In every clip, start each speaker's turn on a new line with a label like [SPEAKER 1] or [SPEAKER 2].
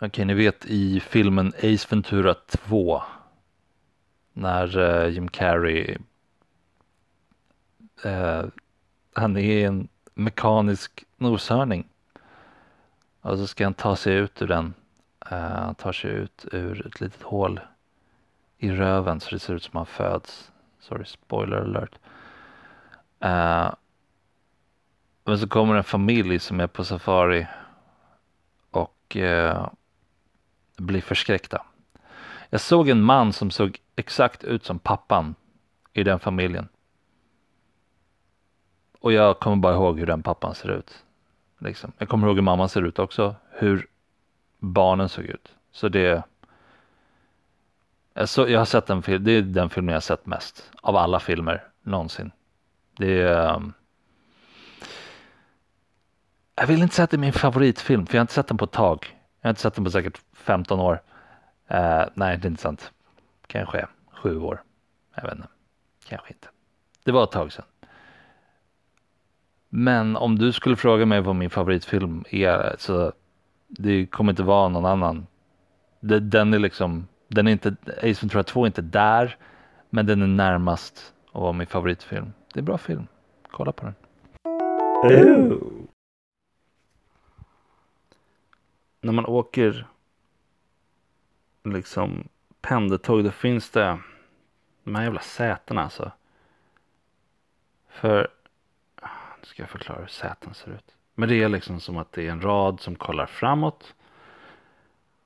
[SPEAKER 1] Okej, ni vet i filmen Ace Ventura 2 när uh, Jim Carrey uh, han är en mekanisk noshörning och så ska han ta sig ut ur den. Uh, han tar sig ut ur ett litet hål i röven så det ser ut som han föds. Sorry, spoiler alert. Men så kommer en familj som är på safari och blir förskräckta. Jag såg en man som såg exakt ut som pappan i den familjen. Och jag kommer bara ihåg hur den pappan ser ut. Liksom. Jag kommer ihåg hur mamman ser ut också. Hur barnen såg ut. Så det är. så, jag har sett den filmen, det är den filmen jag har sett mest av alla filmer någonsin. Det är ehm, Jag vill inte säga att det är min favoritfilm för jag har inte sett den på ett tag. Jag har inte sett den på säkert 15 år. Eh, nej, det är inte sant. Kanske sju år. Jag vet inte. Kanske inte. Det var ett tag sedan. Men om du skulle fråga mig vad min favoritfilm är så det kommer inte vara någon annan. Den är liksom, den är inte, Ace Ventura 2 är inte där, men den är närmast att vara min favoritfilm. Det är en bra film. Kolla på den. När man åker liksom pendeltåg då finns det de här jävla sätena alltså. För, nu ska jag förklara hur säten ser ut. Men det är liksom som att det är en rad som kollar framåt.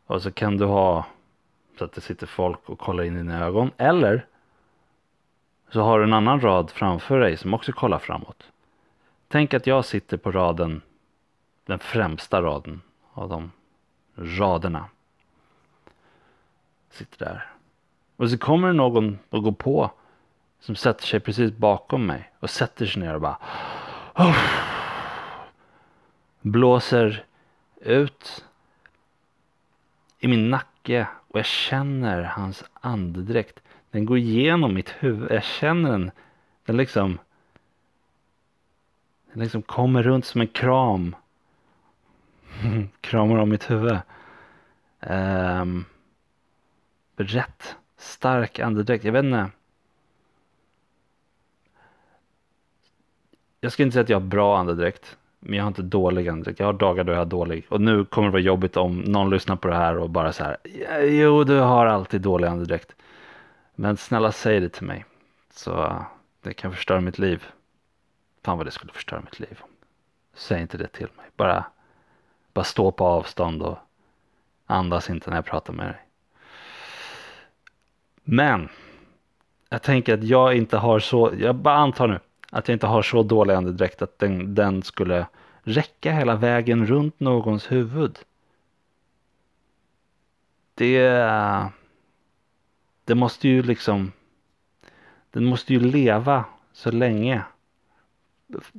[SPEAKER 1] Och så kan du ha så att det sitter folk och kollar in i dina ögon. Eller så har du en annan rad framför dig som också kollar framåt. Tänk att jag sitter på raden, den främsta raden av de raderna. Sitter där. Och så kommer det någon och går på som sätter sig precis bakom mig och sätter sig ner och bara oh, blåser ut i min nacke och jag känner hans andedräkt. Den går igenom mitt huvud. Jag känner den. Den liksom. Den liksom kommer runt som en kram. Kramar om mitt huvud. Um, rätt stark andedräkt. Jag vet inte. Jag ska inte säga att jag har bra andedräkt. Men jag har inte dålig andedräkt. Jag har dagar då jag har dålig. Och nu kommer det vara jobbigt om någon lyssnar på det här och bara så här. Jo, du har alltid dålig andedräkt. Men snälla säg det till mig. Så det kan förstöra mitt liv. Fan vad det skulle förstöra mitt liv. Säg inte det till mig. Bara, bara stå på avstånd och andas inte när jag pratar med dig. Men jag tänker att jag inte har så, jag bara antar nu att jag inte har så dålig andedräkt att den, den skulle räcka hela vägen runt någons huvud. Det, det måste ju liksom, den måste ju leva så länge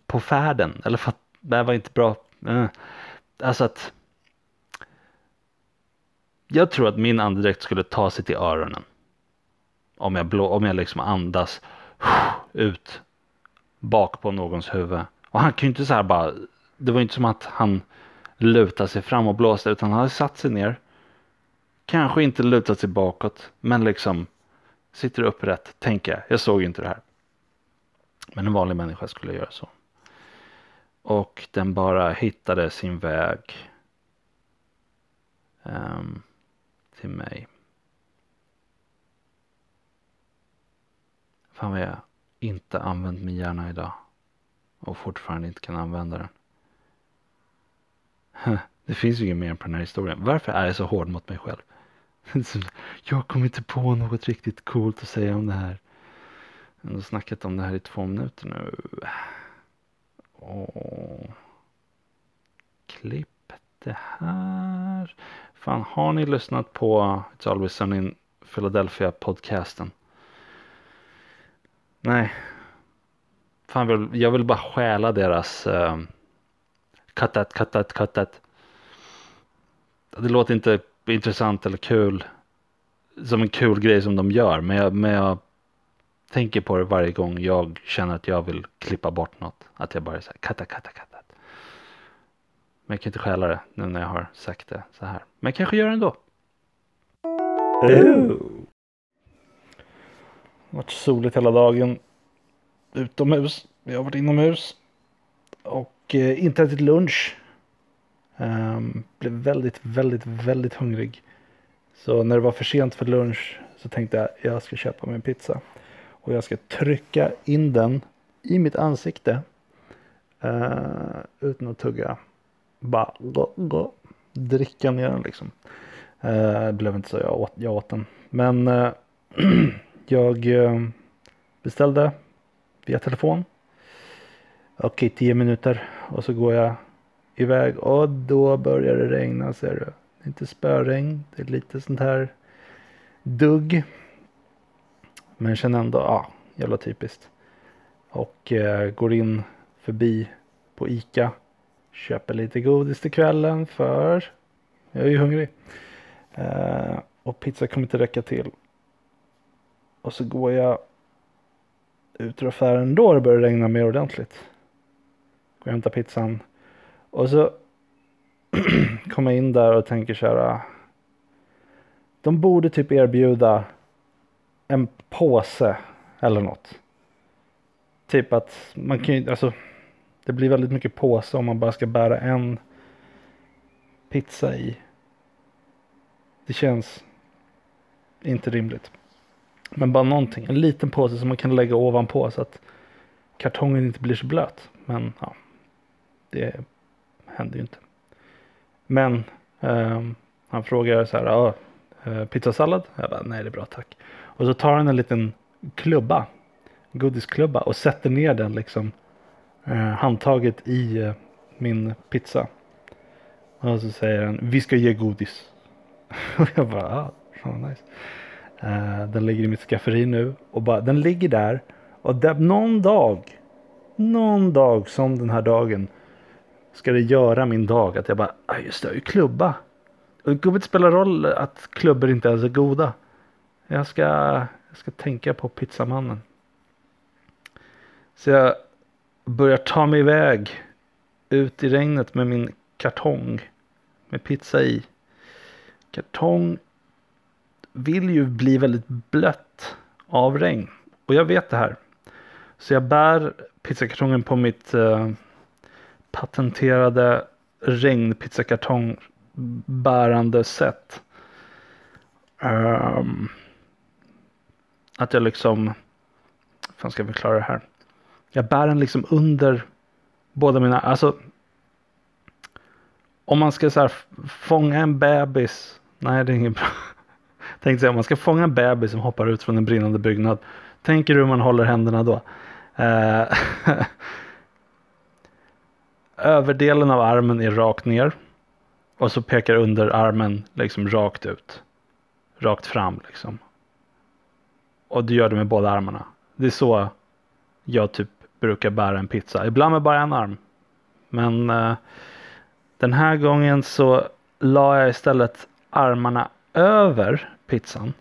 [SPEAKER 1] på färden. Eller för att det här var inte bra. Mm. Alltså att jag tror att min andedräkt skulle ta sig till öronen. Om jag, blå, om jag liksom andas ut bak på någons huvud. Och han kan ju inte så här bara, det var inte som att han lutade sig fram och blåste utan han hade satt sig ner. Kanske inte lutat sig bakåt men liksom sitter upprätt, tänker jag. Jag såg inte det här. Men en vanlig människa skulle göra så. Och den bara hittade sin väg um, till mig. Fan vad jag inte använt min hjärna idag. Och fortfarande inte kan använda den. Det finns ju inget mer på den här historien. Varför är jag så hård mot mig själv? Jag kommer inte på något riktigt coolt att säga om det här. Jag har snackat om det här i två minuter nu. Åh.
[SPEAKER 2] klipp det här. Fan, har ni lyssnat på It's Always Sunny in Philadelphia podcasten? Nej. Fan, vill, jag vill bara stjäla deras uh, cut that, cut that, cut that. Det låter inte intressant eller kul. Som en kul grej som de gör. Men jag, men jag tänker på det varje gång jag känner att jag vill klippa bort något. Att jag bara säger katta, katta, katta. Men jag kan inte stjäla det nu när jag har sagt det så här. Men jag kanske gör det ändå. Ooh. Det har varit soligt hela dagen. Utomhus. Vi har varit inomhus. Och eh, inte ätit lunch. Um, blev väldigt, väldigt, väldigt hungrig. Så när det var för sent för lunch så tänkte jag jag ska köpa mig en pizza. Och jag ska trycka in den i mitt ansikte. Uh, utan att tugga. Bara go, go. dricka ner den liksom. Uh, det blev inte så jag åt, jag åt den. Men uh, jag eh, beställde via telefon. Okej, tio minuter och så går jag iväg och då börjar det regna ser du. Det är inte spöregn, det är lite sånt här dugg. Men jag känner ändå, ja, jävla typiskt. Och eh, går in förbi på ICA. Köper lite godis till kvällen för jag är ju hungrig. Eh, och pizza kommer inte räcka till. Och så går jag ut ur affären då det börjar regna mer ordentligt. Går och hämtar pizzan. Och så kommer jag in där och tänker så här. Ah, de borde typ erbjuda en påse eller något. Typ att man kan ju, alltså det blir väldigt mycket påse om man bara ska bära en pizza i. Det känns inte rimligt. Men bara någonting, en liten påse som man kan lägga ovanpå så att kartongen inte blir så blöt. Men ja, det händer ju inte. Men eh, han frågar så här, ja, eh, pizzasallad? Jag bara, nej det är bra tack. Och så tar han en liten klubba, godisklubba och sätter ner den liksom eh, handtaget i eh, min pizza. Och så säger han, vi ska ge godis. och jag bara, ah, fan nice. Eh, den ligger i mitt skafferi nu och bara, den ligger där och där, någon dag, någon dag som den här dagen ska det göra min dag att jag bara, ah, just det, jag har ju klubba. Och det kommer inte spela roll att klubbor inte ens är goda. Jag ska, jag ska tänka på pizzamannen. Så jag börjar ta mig iväg ut i regnet med min kartong med pizza i. Kartong vill ju bli väldigt blött av regn. Och jag vet det här. Så jag bär pizzakartongen på mitt eh, patenterade regnpizzakartong bärande sätt. Um, att jag liksom, hur fan ska jag förklara det här? Jag bär den liksom under båda mina, alltså om man ska så här fånga en bebis, nej det är inget bra. Tänk dig om man ska fånga en bebis som hoppar ut från en brinnande byggnad. Tänker du hur man håller händerna då? Eh, överdelen av armen är rakt ner. Och så pekar underarmen liksom rakt ut. Rakt fram liksom. Och du gör det med båda armarna. Det är så jag typ brukar bära en pizza. Ibland med bara en arm. Men eh, den här gången så la jag istället armarna över pizzan.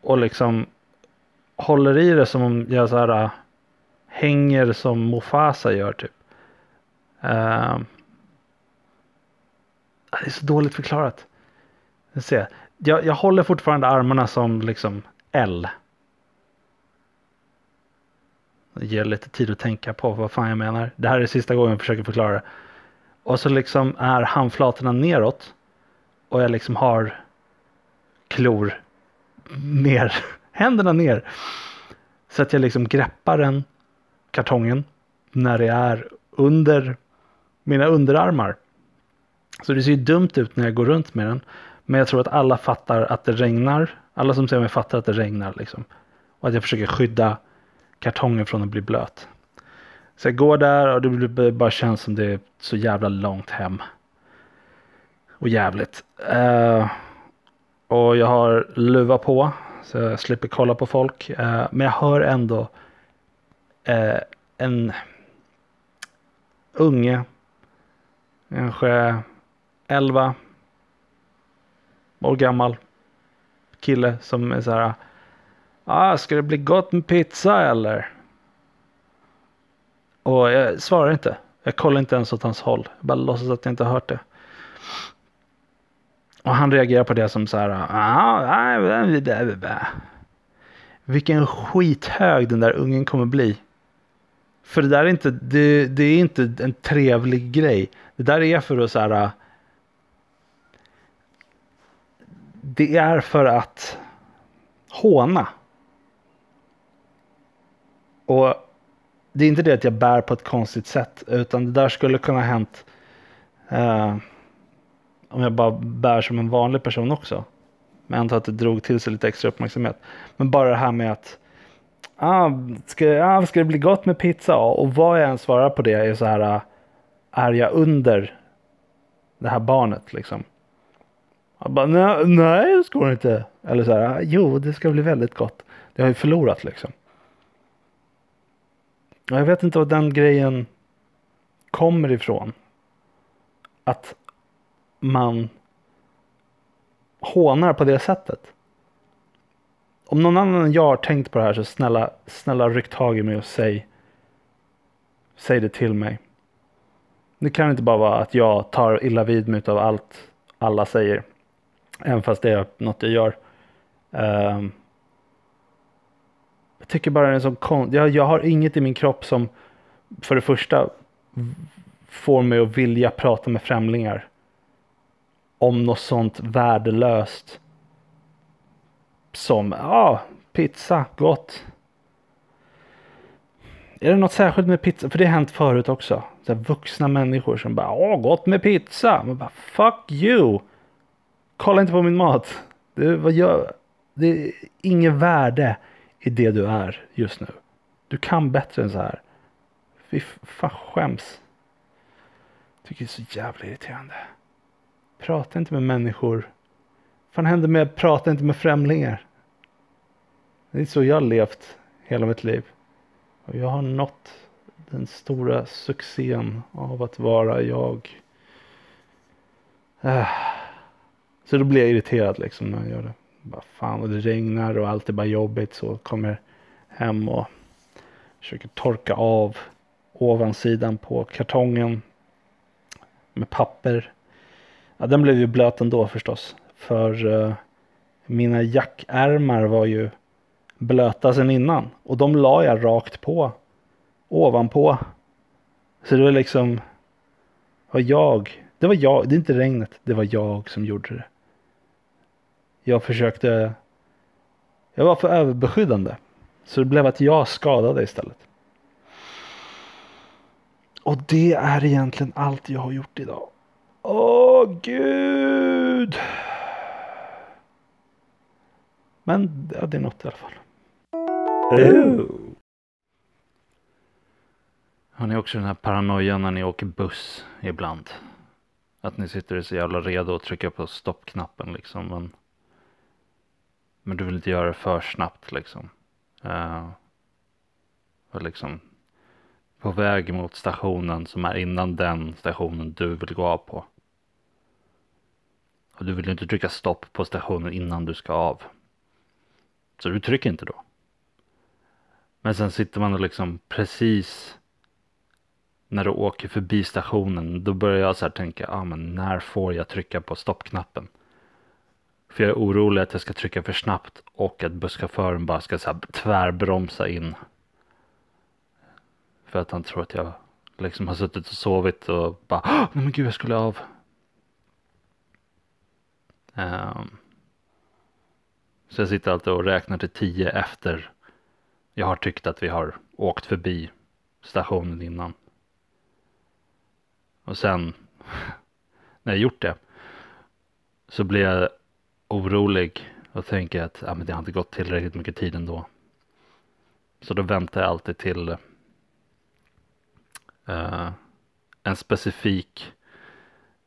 [SPEAKER 2] Och liksom håller i det som om jag så här äh, hänger som Mofasa gör typ. Uh, det är så dåligt förklarat. Jag, jag, jag håller fortfarande armarna som liksom L. Det ger lite tid att tänka på vad fan jag menar. Det här är sista gången jag försöker förklara det. Och så liksom är handflatorna neråt. Och jag liksom har klor ner. Händerna ner. Så att jag liksom greppar den kartongen när det är under mina underarmar. Så det ser ju dumt ut när jag går runt med den. Men jag tror att alla fattar att det regnar. Alla som ser mig fattar att det regnar liksom. Och att jag försöker skydda kartongen från att bli blöt. Så jag går där och det bara känns som det är så jävla långt hem. Och jävligt. Uh, och jag har luva på så jag slipper kolla på folk. Eh, men jag hör ändå eh, en unge, kanske 11 år gammal kille som är så här. Ah, ska det bli gott med pizza eller? Och jag svarar inte. Jag kollar inte ens åt hans håll. Jag bara låtsas att jag inte har hört det. Och han reagerar på det som så här. Ah, Vilken skithög den där ungen kommer bli. För det där är inte, det, det är inte en trevlig grej. Det där är för att så här. Det är för att håna. Och det är inte det att jag bär på ett konstigt sätt. Utan det där skulle kunna ha hänt. Eh, om jag bara bär som en vanlig person också. Men jag antar att det drog till sig lite extra uppmärksamhet. Men bara det här med att. Ah, ska, ah, ska det bli gott med pizza? Och vad jag än svarar på det är så här. Ah, är jag under det här barnet liksom? Jag bara, nej, nej det ska det inte. Eller så här, ah, jo det ska bli väldigt gott. Det har ju förlorat liksom. Och jag vet inte vad den grejen kommer ifrån. Att man hånar på det sättet. Om någon annan än jag har tänkt på det här så snälla, snälla ryck tag i mig och säg, säg det till mig. Det kan inte bara vara att jag tar illa vid mig av allt alla säger. Även fast det är något jag gör. Um, jag tycker bara det är så kon- jag, jag har inget i min kropp som för det första får mig att vilja prata med främlingar. Om något sånt värdelöst. Som, ja, ah, pizza, gott. Är det något särskilt med pizza? För det har hänt förut också. Så här vuxna människor som bara, åh, gott med pizza. Man bara, fuck you. Kolla inte på min mat. Det, vad gör? det är inget värde i det du är just nu. Du kan bättre än så här. Fy fan skäms. Tycker det är så jävla irriterande. Prata inte med människor. Vad händer med prata inte med främlingar? Det är så jag har levt hela mitt liv. Och jag har nått den stora succén av att vara jag. Äh. Så då blir jag irriterad liksom när jag gör det. Bara fan och det regnar och allt är bara jobbigt så kommer jag hem och försöker torka av ovansidan på kartongen med papper. Ja, den blev ju blöt ändå förstås. För eh, mina jackärmar var ju blöta sen innan. Och de la jag rakt på. Ovanpå. Så det var liksom. Var jag. Det var jag. Det är inte regnet. Det var jag som gjorde det. Jag försökte. Jag var för överbeskyddande. Så det blev att jag skadade istället. Och det är egentligen allt jag har gjort idag. Åh gud. Men ja, det är något i alla fall. Har ni också den här paranoian när ni åker buss ibland? Att ni sitter så jävla redo att trycka på stoppknappen liksom. Men, men du vill inte göra det för snabbt liksom. Uh, och liksom på väg mot stationen som är innan den stationen du vill gå av på. Och du vill ju inte trycka stopp på stationen innan du ska av. Så du trycker inte då. Men sen sitter man och liksom precis när du åker förbi stationen. Då börjar jag så här tänka, ah, men när får jag trycka på stoppknappen? För jag är orolig att jag ska trycka för snabbt och att busschauffören bara ska så här tvärbromsa in. För att han tror att jag liksom har suttit och sovit och bara, ah, nej men gud jag skulle av. Ehm, så jag sitter alltid och räknar till tio efter jag har tyckt att vi har åkt förbi stationen innan. Och sen när jag gjort det så blir jag orolig och tänker att ah, men det har inte gått tillräckligt mycket tid ändå. Så då väntar jag alltid till
[SPEAKER 1] uh, en specifik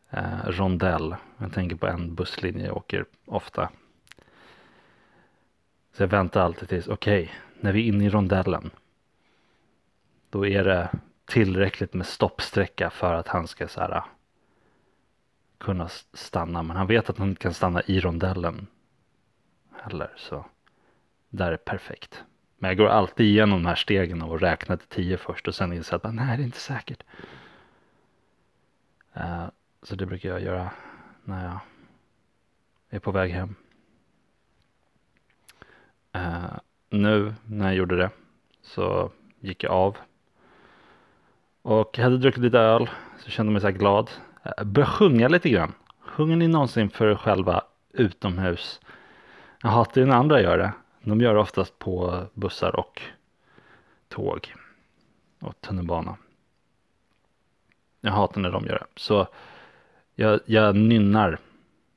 [SPEAKER 1] eh, rondell. Jag tänker på en busslinje jag åker ofta. Så jag väntar alltid tills, okej, okay, när vi är inne i rondellen. Då är det tillräckligt med stoppsträcka för att han ska så här, ah, kunna stanna. Men han vet att han inte kan stanna i rondellen heller. Så där är perfekt. Men jag går alltid igenom de här stegen och räknar till tio först och sen inser att nej, det är inte säkert. Uh, så det brukar jag göra när jag är på väg hem. Uh, nu när jag gjorde det så gick jag av och jag hade druckit lite öl så kände mig så här glad. Jag började sjunga lite grann. Sjunger ni någonsin för er själva utomhus? Jag hatar ju när andra gör det. De gör det oftast på bussar och tåg och tunnelbana. Jag hatar när de gör det. Så jag, jag nynnar.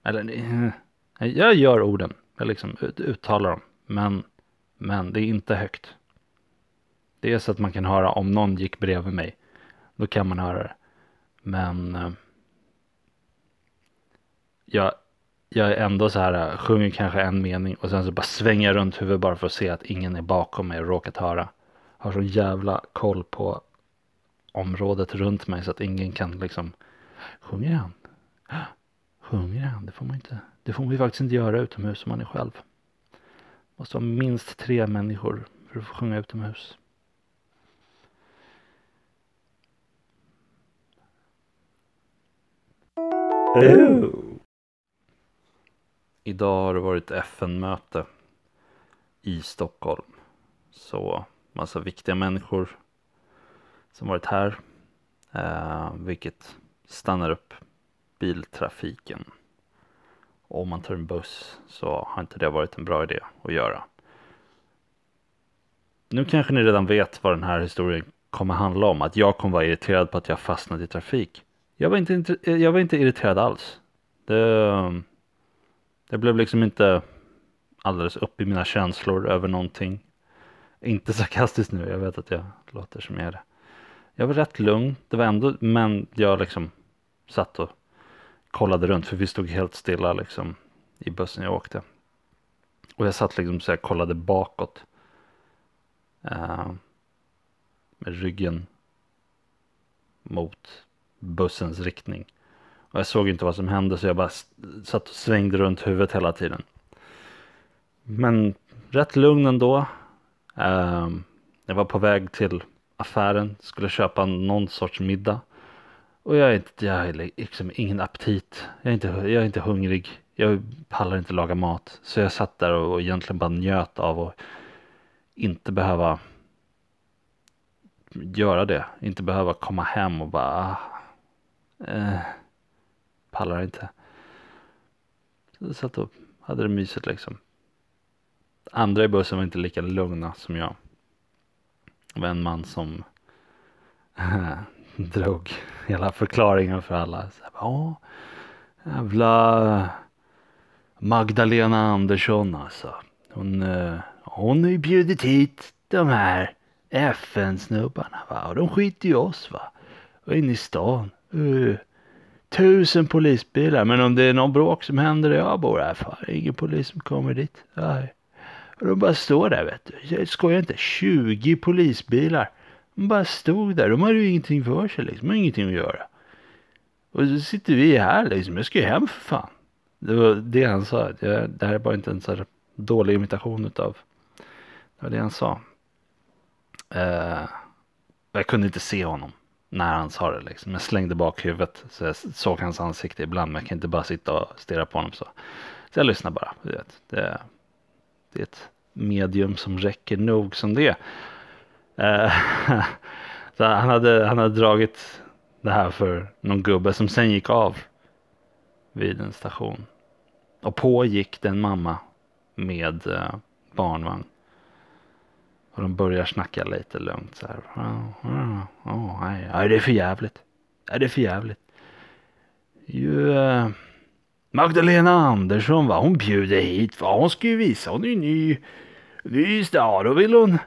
[SPEAKER 1] Eller jag gör orden. Jag liksom uttalar dem. Men, men det är inte högt. Det är så att man kan höra om någon gick bredvid mig. Då kan man höra det. Men eh, jag, jag är ändå så här, eh, sjunger kanske en mening och sen så bara svänger jag runt huvudet bara för att se att ingen är bakom mig och råkat höra. Har så jävla koll på området runt mig så att ingen kan liksom, sjunger han? Sjunger han? Det får man inte, det får man ju faktiskt inte göra utomhus om man är själv. Måste vara minst tre människor för att få sjunga utomhus. Hello. Idag har det varit FN-möte i Stockholm. Så massa viktiga människor som varit här. Eh, vilket stannar upp biltrafiken. Och om man tar en buss så har inte det varit en bra idé att göra. Nu kanske ni redan vet vad den här historien kommer handla om. Att jag kommer vara irriterad på att jag fastnat i trafik. Jag var inte, eh, jag var inte irriterad alls. Det, det blev liksom inte alldeles upp i mina känslor över någonting. Inte sarkastiskt nu, jag vet att jag låter som jag är det. Jag var rätt lugn, det var ändå, men jag liksom satt och kollade runt för vi stod helt stilla liksom i bussen jag åkte. Och jag satt liksom så jag kollade bakåt. Uh, med ryggen mot bussens riktning. Och jag såg inte vad som hände så jag bara satt och svängde runt huvudet hela tiden. Men rätt lugn ändå. Uh, jag var på väg till affären, skulle köpa någon sorts middag. Och jag är inte, jag har liksom ingen aptit. Jag är, inte, jag är inte hungrig. Jag pallar inte laga mat. Så jag satt där och, och egentligen bara njöt av att inte behöva göra det. Inte behöva komma hem och bara ah, eh, pallar inte. Så jag satt och hade det mysigt liksom. Andra i bussen var inte lika lugna som jag. Det var en man som drog hela förklaringen för alla. Ja, jävla Magdalena Andersson alltså. Hon, eh, hon har ju bjudit hit de här FN-snubbarna va. Och de skiter ju oss va. Och in i stan. Uh, tusen polisbilar. Men om det är någon bråk som händer där jag bor. Här, fan, ingen polis som kommer dit. Nej. Och de bara står där vet du. Jag skojar inte. 20 polisbilar. De bara stod där. De hade ju ingenting för sig liksom. De hade ingenting att göra. Och så sitter vi här liksom. Jag ska ju hem för fan. Det var det han sa. Det, det här är bara inte en så dålig imitation utav. Det var det han sa. Uh, jag kunde inte se honom när han sa det liksom. Jag slängde bak huvudet så jag såg hans ansikte ibland. Men jag kan inte bara sitta och stirra på honom så. Så jag lyssnar bara. Det, det, det är ett medium som räcker nog som det. Eh, så han hade, han hade dragit det här för någon gubbe som sen gick av vid en station. Och på gick den mamma med eh, barnvagn. Och de börjar snacka lite lugnt så här. Oh, oh, oh, nej, nej, det är för jävligt. Nej, det är för jävligt. Ju, eh, Magdalena Andersson va, hon bjuder hit va. Hon ska ju visa, hon är ny, ny stad. Då vill hon,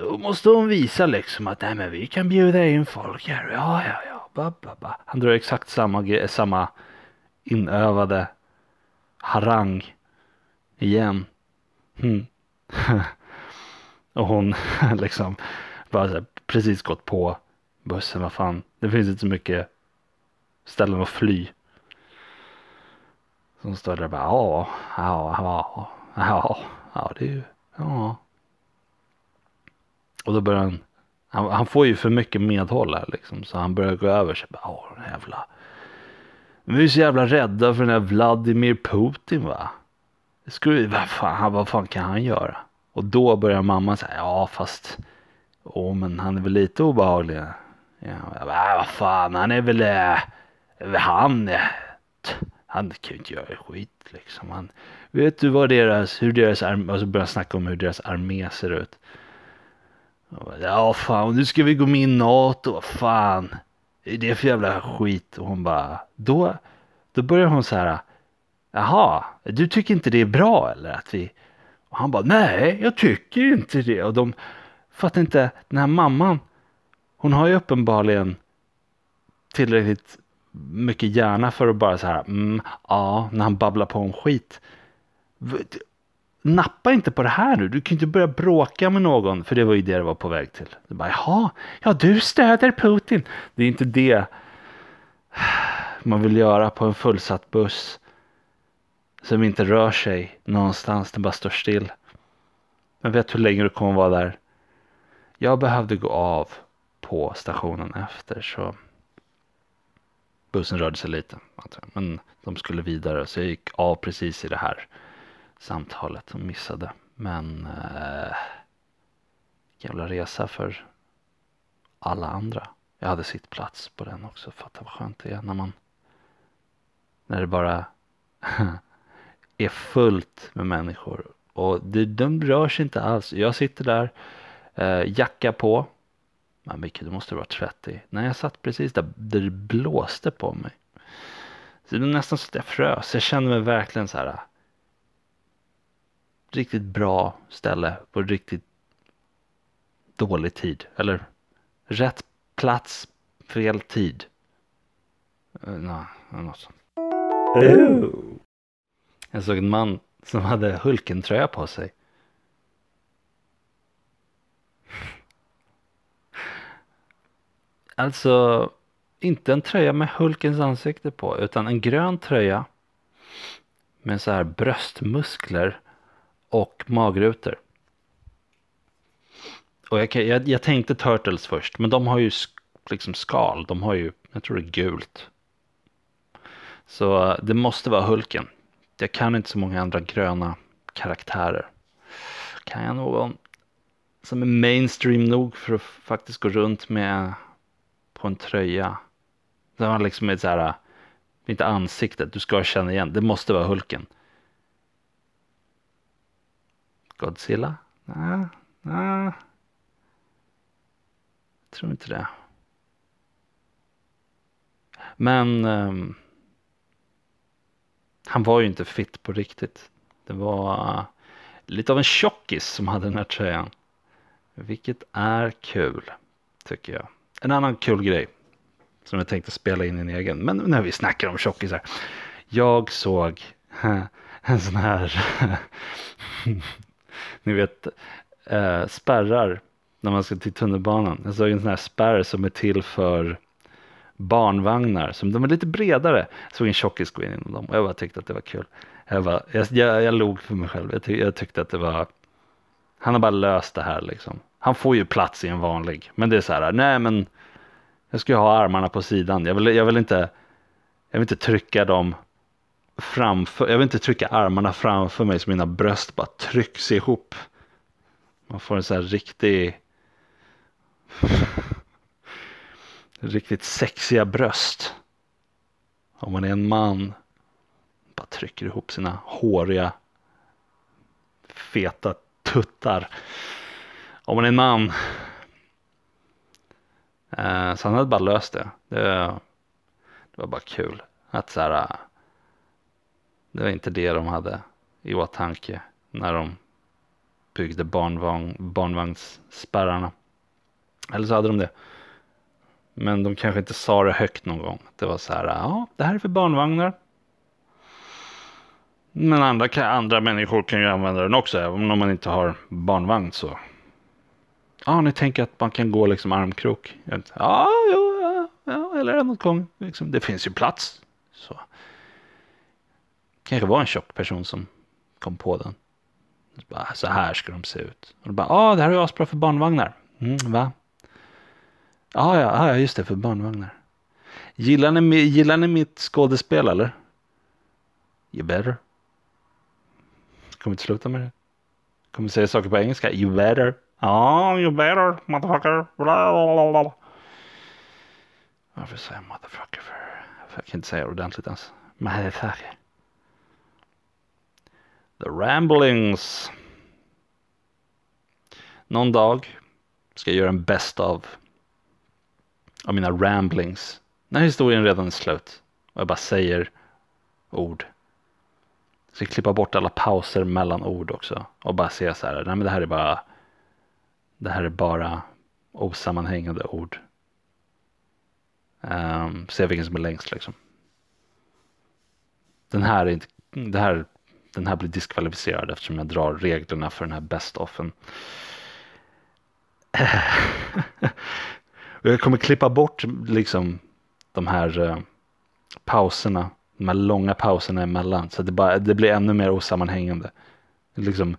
[SPEAKER 2] då måste hon visa liksom att nej men vi kan bjuda in folk här. Ja, ja, ja. Ba, ba, ba. Han drar exakt samma, samma inövade harang igen. Mm. Och hon liksom bara så här, precis gått på bussen. Vad fan, det finns inte så mycket ställen att fly. Så hon står där och bara ja, ja, ja, ja, ja, det är ju, ja. Och då börjar han, han, han får ju för mycket medhåll här liksom. Så han börjar gå över sig. Bara, Åh, den jävla. Men vi är så jävla rädda för den här Vladimir Putin va. Det skulle, vad, fan, vad fan kan han göra? Och då börjar mamma säga, ja fast, åh men han är väl lite obehaglig. Ja, jag bara, äh, vad fan, han är väl, eh, han, eh, t- han kan ju inte göra skit liksom. Han, vet du vad deras, hur deras armé, och så börjar snacka om hur deras armé ser ut. Bara, Ja fan, nu ska vi gå med i NATO, vad fan. Är det för jävla skit? Och hon bara, då, då börjar hon så här. Jaha, du tycker inte det är bra eller att vi... Och han bara, nej jag tycker inte det. Och de fattar inte, den här mamman, hon har ju uppenbarligen tillräckligt mycket hjärna för att bara så här, mm, ja, när han babblar på om skit. Nappa inte på det här nu, du kan ju inte börja bråka med någon, för det var ju det det var på väg till. Du bara, jaha, ja du stöder Putin. Det är inte det man vill göra på en fullsatt buss som inte rör sig någonstans, den bara står still. Men vet hur länge du kommer vara där? Jag behövde gå av på stationen efter så bussen rörde sig lite. Men de skulle vidare så jag gick av precis i det här samtalet och missade. Men eh, jävla resa för alla andra. Jag hade sitt plats på den också. Fatta vad skönt det är när man när det bara är fullt med människor. Och det, de rör sig inte alls. Jag sitter där, eh, jacka på. Men Micke, du måste vara 30. Nej, jag satt precis där, där det blåste på mig. Så det var nästan så att jag frös. Jag kände mig verkligen så här. Riktigt bra ställe på riktigt dålig tid. Eller rätt plats, fel tid. Uh, nej, något sånt. Jag såg en man som hade Hulken-tröja på sig. Alltså, inte en tröja med Hulkens ansikte på, utan en grön tröja med så här bröstmuskler och magrutor. Och jag, jag, jag tänkte Turtles först, men de har ju sk- liksom skal. De har ju, jag tror det är gult. Så eh, det måste vara Hulken. Jag kan inte så många andra gröna karaktärer. Kan jag någon som är mainstream nog för att faktiskt gå runt med på en tröja? Det man liksom ett så här, eh, inte ansiktet, du ska känna igen. Det måste vara Hulken. Godzilla? Nej, nej. Jag tror inte det. Men um, han var ju inte fit på riktigt. Det var uh, lite av en tjockis som hade den här tröjan. Vilket är kul, tycker jag. En annan kul grej som jag tänkte spela in i en egen. Men när vi snackar om tjockisar. Jag såg en sån här, ni vet, eh, spärrar när man ska till tunnelbanan. Jag såg en sån här spärr som är till för barnvagnar. Som de är lite bredare. Jag såg en tjockis gå in inom dem och jag bara tyckte att det var kul. Jag, bara, jag, jag, jag log för mig själv. Jag, tyck, jag tyckte att det var, han har bara löst det här liksom. Han får ju plats i en vanlig. Men det är så här, nej men jag ska ju ha armarna på sidan. Jag vill, jag vill inte, jag vill inte trycka dem framför, jag vill inte trycka armarna framför mig så mina bröst bara trycks ihop. Man får en sån här riktig riktigt sexiga bröst. Om man är en man bara trycker ihop sina håriga feta tuttar. Om man är en man. Eh, så han hade bara löst det. Det, det var bara kul. Att så här, det var inte det de hade i åtanke när de byggde barnvagn, barnvagnsspärrarna. Eller så hade de det. Men de kanske inte sa det högt någon gång. Det var så här, ja, det här är för barnvagnar. Men andra, kan, andra människor kan ju använda den också, även om man inte har barnvagn så. Ja, ni tänker att man kan gå liksom armkrok. Ja, jo, ja, ja, eller en gång. Liksom, det finns ju plats. Så. Kanske var en tjock person som kom på den. Så, bara, så här ska de se ut. Och bara, ah, det här är asbra för barnvagnar. Mm, va? Ja, ah, ja, just det, för barnvagnar. Gillar ni, gillar ni mitt skådespel eller? You better. Kommer inte sluta med det. Kommer säga saker på engelska. You better. Ja, oh, you better, motherfucker. Varför säger jag motherfucker för? Jag kan inte säga det ordentligt ens. Motherfucker. The Ramblings. Någon dag ska jag göra en best of av mina ramblings. När historien redan är slut och jag bara säger ord. Jag ska klippa bort alla pauser mellan ord också och bara se så här. Nej, men det här är bara. Det här är bara osammanhängande ord. Um, se vilken som är längst liksom. Den här är inte. Det här. Den här blir diskvalificerad eftersom jag drar reglerna för den här best-offen. Jag kommer klippa bort liksom de här uh, pauserna, de här långa pauserna emellan. Så det, bara, det blir ännu mer osammanhängande. Liksom,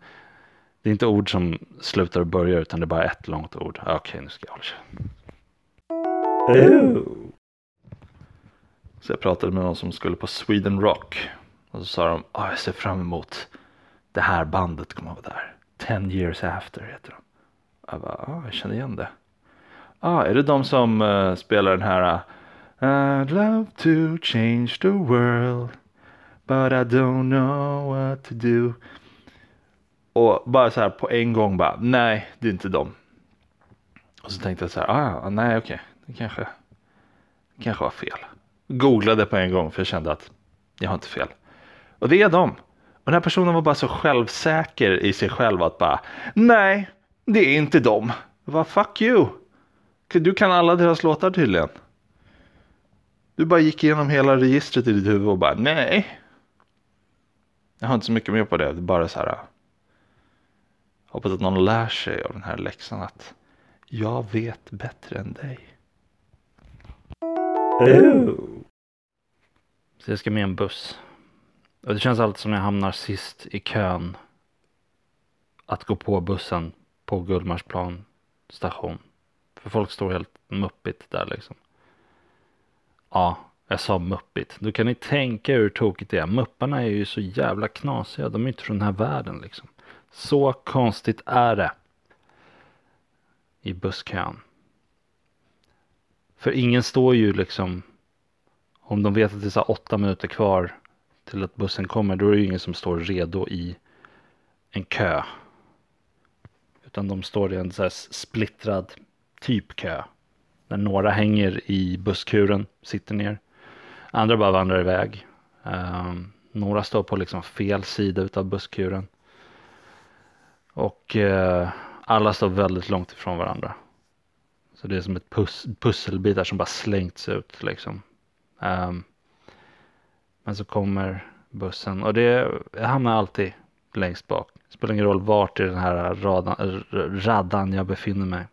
[SPEAKER 2] det är inte ord som slutar och börjar utan det är bara ett långt ord. Okej, okay, nu ska jag hålla oh. Så jag pratade med någon som skulle på Sweden Rock. Och så sa de, oh, jag ser fram emot det här bandet kommer att vara där. Ten years after heter de. Jag bara, oh, jag känner igen det. Ah, är det de som uh, spelar den här uh, I'd love to change the world but I don't know what to do. Och bara så här på en gång bara, nej det är inte dem. Och så tänkte jag så här, ah, nej okej, okay. det kanske, det kanske var fel. Googlade på en gång för jag kände att jag har inte fel. Och det är de. Och den här personen var bara så självsäker i sig själv att bara, nej det är inte dem. Vad fuck you. Du kan alla deras låtar tydligen. Du bara gick igenom hela registret i ditt huvud och bara nej. Jag har inte så mycket mer på det. Det är bara så här. Hoppas att någon lär sig av den här läxan att jag vet bättre än dig. Oh. Så jag ska med en buss. Och det känns alltid som jag hamnar sist i kön. Att gå på bussen på Gullmarsplan station. För folk står helt muppigt där liksom. Ja, jag sa muppigt. Då kan ni tänka hur tokigt det är. Mupparna är ju så jävla knasiga. De är inte från den här världen liksom. Så konstigt är det. I busskön. För ingen står ju liksom. Om de vet att det är så åtta minuter kvar till att bussen kommer. Då är det ju ingen som står redo i en kö. Utan de står i en så här splittrad typ kö. Där några hänger i busskuren, sitter ner. Andra bara vandrar iväg. Um, några står på liksom fel sida utav busskuren. Och uh, alla står väldigt långt ifrån varandra. Så det är som ett pus pusselbitar som bara slängts ut liksom. Um, men så kommer bussen och det jag hamnar alltid längst bak. Det spelar ingen roll vart i den här radan, raddan jag befinner mig.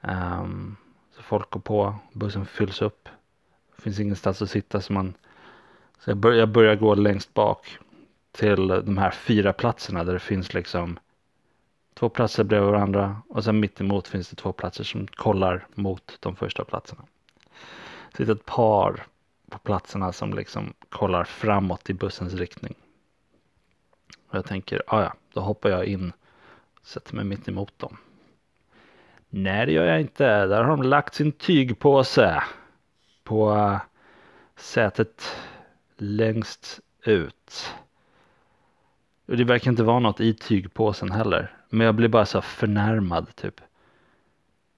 [SPEAKER 2] Um, så folk går på, bussen fylls upp. Det finns ingenstans att sitta så man så jag, bör, jag börjar gå längst bak till de här fyra platserna där det finns liksom två platser bredvid varandra och sen mitt emot finns det två platser som kollar mot de första platserna. Det sitter ett par på platserna som liksom kollar framåt i bussens riktning. Och jag tänker, ah ja, då hoppar jag in och sätter mig mitt emot dem. Nej, det gör jag inte. Där har de lagt sin tygpåse på eh, sätet längst ut. Och det verkar inte vara något i tygpåsen heller. Men jag blir bara så förnärmad typ.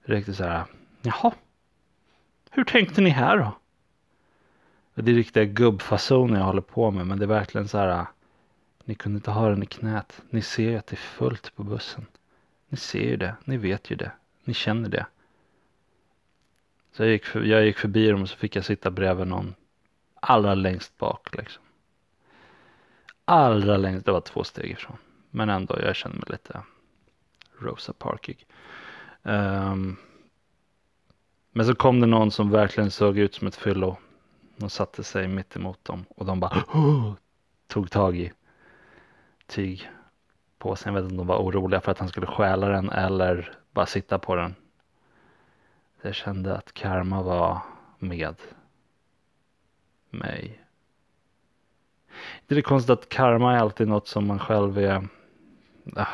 [SPEAKER 2] Riktigt så här. Jaha. Hur tänkte ni här då? Det är riktiga gubbfasoner jag håller på med. Men det är verkligen så här.
[SPEAKER 1] Äh, ni kunde inte ha den i knät. Ni ser ju att det är fullt på bussen. Ni ser ju det. Ni vet ju det. Ni känner det. Så jag gick, för, jag gick förbi dem och så fick jag sitta bredvid någon allra längst bak liksom. Allra längst, det var två steg ifrån. Men ändå, jag kände mig lite Rosa Parkig. Um, men så kom det någon som verkligen såg ut som ett fyllo och satte sig mitt emot dem och de bara tog tag i tyg på sig. Jag vet inte om de var oroliga för att han skulle stjäla den eller bara sitta på den. Jag kände att karma var med mig. Det är konstigt att karma är alltid något som man själv är... Ah,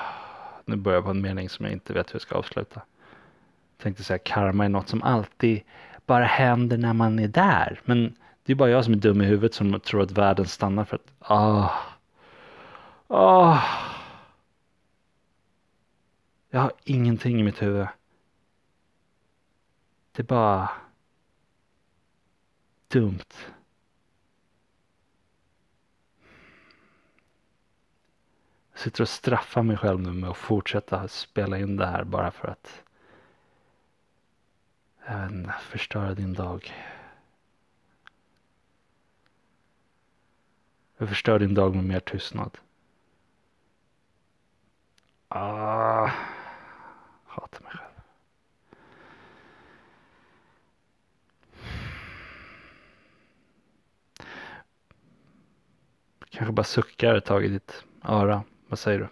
[SPEAKER 1] nu börjar jag på en mening som jag inte vet hur jag ska avsluta. Jag tänkte säga karma är något som alltid bara händer när man är där. Men det är bara jag som är dum i huvudet som tror att världen stannar för att... Ah, ah. Jag har ingenting i mitt huvud. Det är bara dumt. Jag sitter och straffar mig själv nu med att fortsätta spela in det här bara för att jag vet inte, förstöra din dag. Jag förstör din dag med mer tystnad. Ah, hatar mig själv. Kanske bara suckar ett tag i ditt öra. Vad säger du?